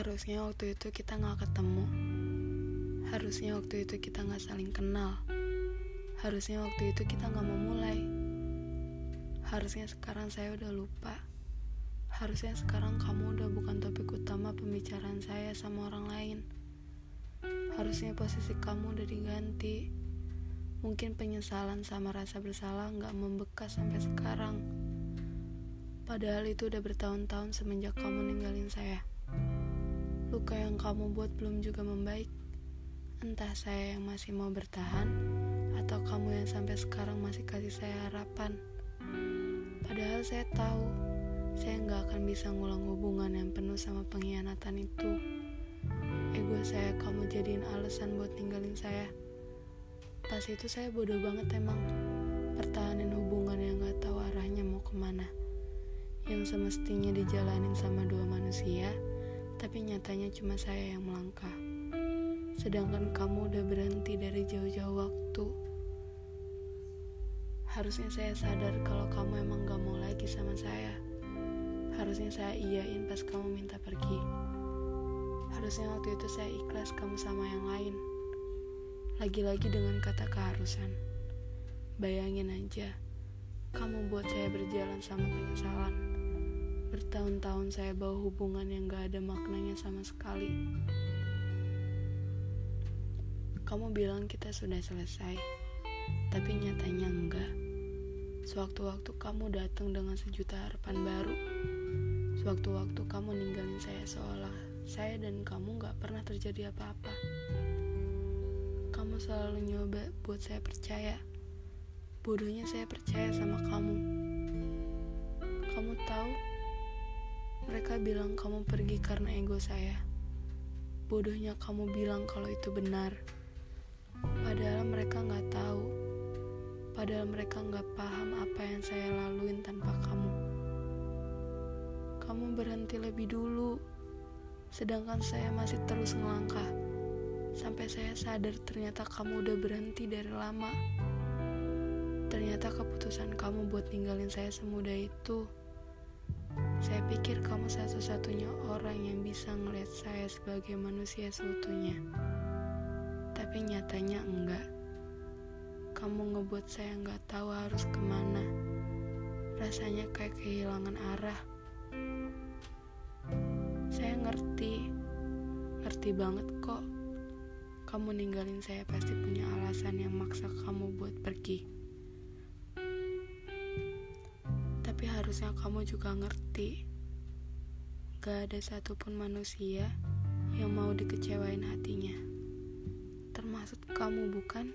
Harusnya waktu itu kita gak ketemu. Harusnya waktu itu kita gak saling kenal. Harusnya waktu itu kita gak mau mulai. Harusnya sekarang saya udah lupa. Harusnya sekarang kamu udah bukan topik utama pembicaraan saya sama orang lain. Harusnya posisi kamu udah diganti. Mungkin penyesalan sama rasa bersalah gak membekas sampai sekarang. Padahal itu udah bertahun-tahun semenjak kamu ninggalin saya. Luka yang kamu buat belum juga membaik. Entah saya yang masih mau bertahan, atau kamu yang sampai sekarang masih kasih saya harapan. Padahal saya tahu, saya nggak akan bisa ngulang hubungan yang penuh sama pengkhianatan itu. Ego saya kamu jadiin alasan buat ninggalin saya. Pas itu saya bodoh banget emang. Pertahanin hubungan yang gak tahu arahnya mau ke mana. Yang semestinya dijalanin sama dua manusia, tapi nyatanya cuma saya yang melangkah. Sedangkan kamu udah berhenti dari jauh-jauh waktu. Harusnya saya sadar kalau kamu emang gak mau lagi sama saya. Harusnya saya iyain pas kamu minta pergi. Harusnya waktu itu saya ikhlas kamu sama yang lain. Lagi-lagi dengan kata keharusan. Bayangin aja, kamu buat saya berjalan sama penyesalan. Bertahun-tahun saya bawa hubungan yang gak ada maknanya sama sekali. Kamu bilang kita sudah selesai, tapi nyatanya enggak. Sewaktu-waktu kamu datang dengan sejuta harapan baru. Sewaktu-waktu kamu ninggalin saya seolah saya dan kamu gak pernah terjadi apa-apa. Kamu selalu nyoba buat saya percaya. Bodohnya saya percaya sama kamu. Mereka bilang kamu pergi karena ego saya. Bodohnya kamu bilang kalau itu benar. Padahal mereka nggak tahu. Padahal mereka nggak paham apa yang saya laluin tanpa kamu. Kamu berhenti lebih dulu. Sedangkan saya masih terus ngelangkah. Sampai saya sadar ternyata kamu udah berhenti dari lama. Ternyata keputusan kamu buat ninggalin saya semudah itu. Saya pikir kamu satu-satunya orang yang bisa ngeliat saya sebagai manusia seutuhnya. Tapi nyatanya enggak. Kamu ngebuat saya nggak tahu harus ke mana. Rasanya kayak kehilangan arah. Saya ngerti, ngerti banget kok. Kamu ninggalin saya pasti punya alasan yang maksa kamu buat pergi. Harusnya kamu juga ngerti, gak ada satupun manusia yang mau dikecewain hatinya. Termasuk kamu, bukan?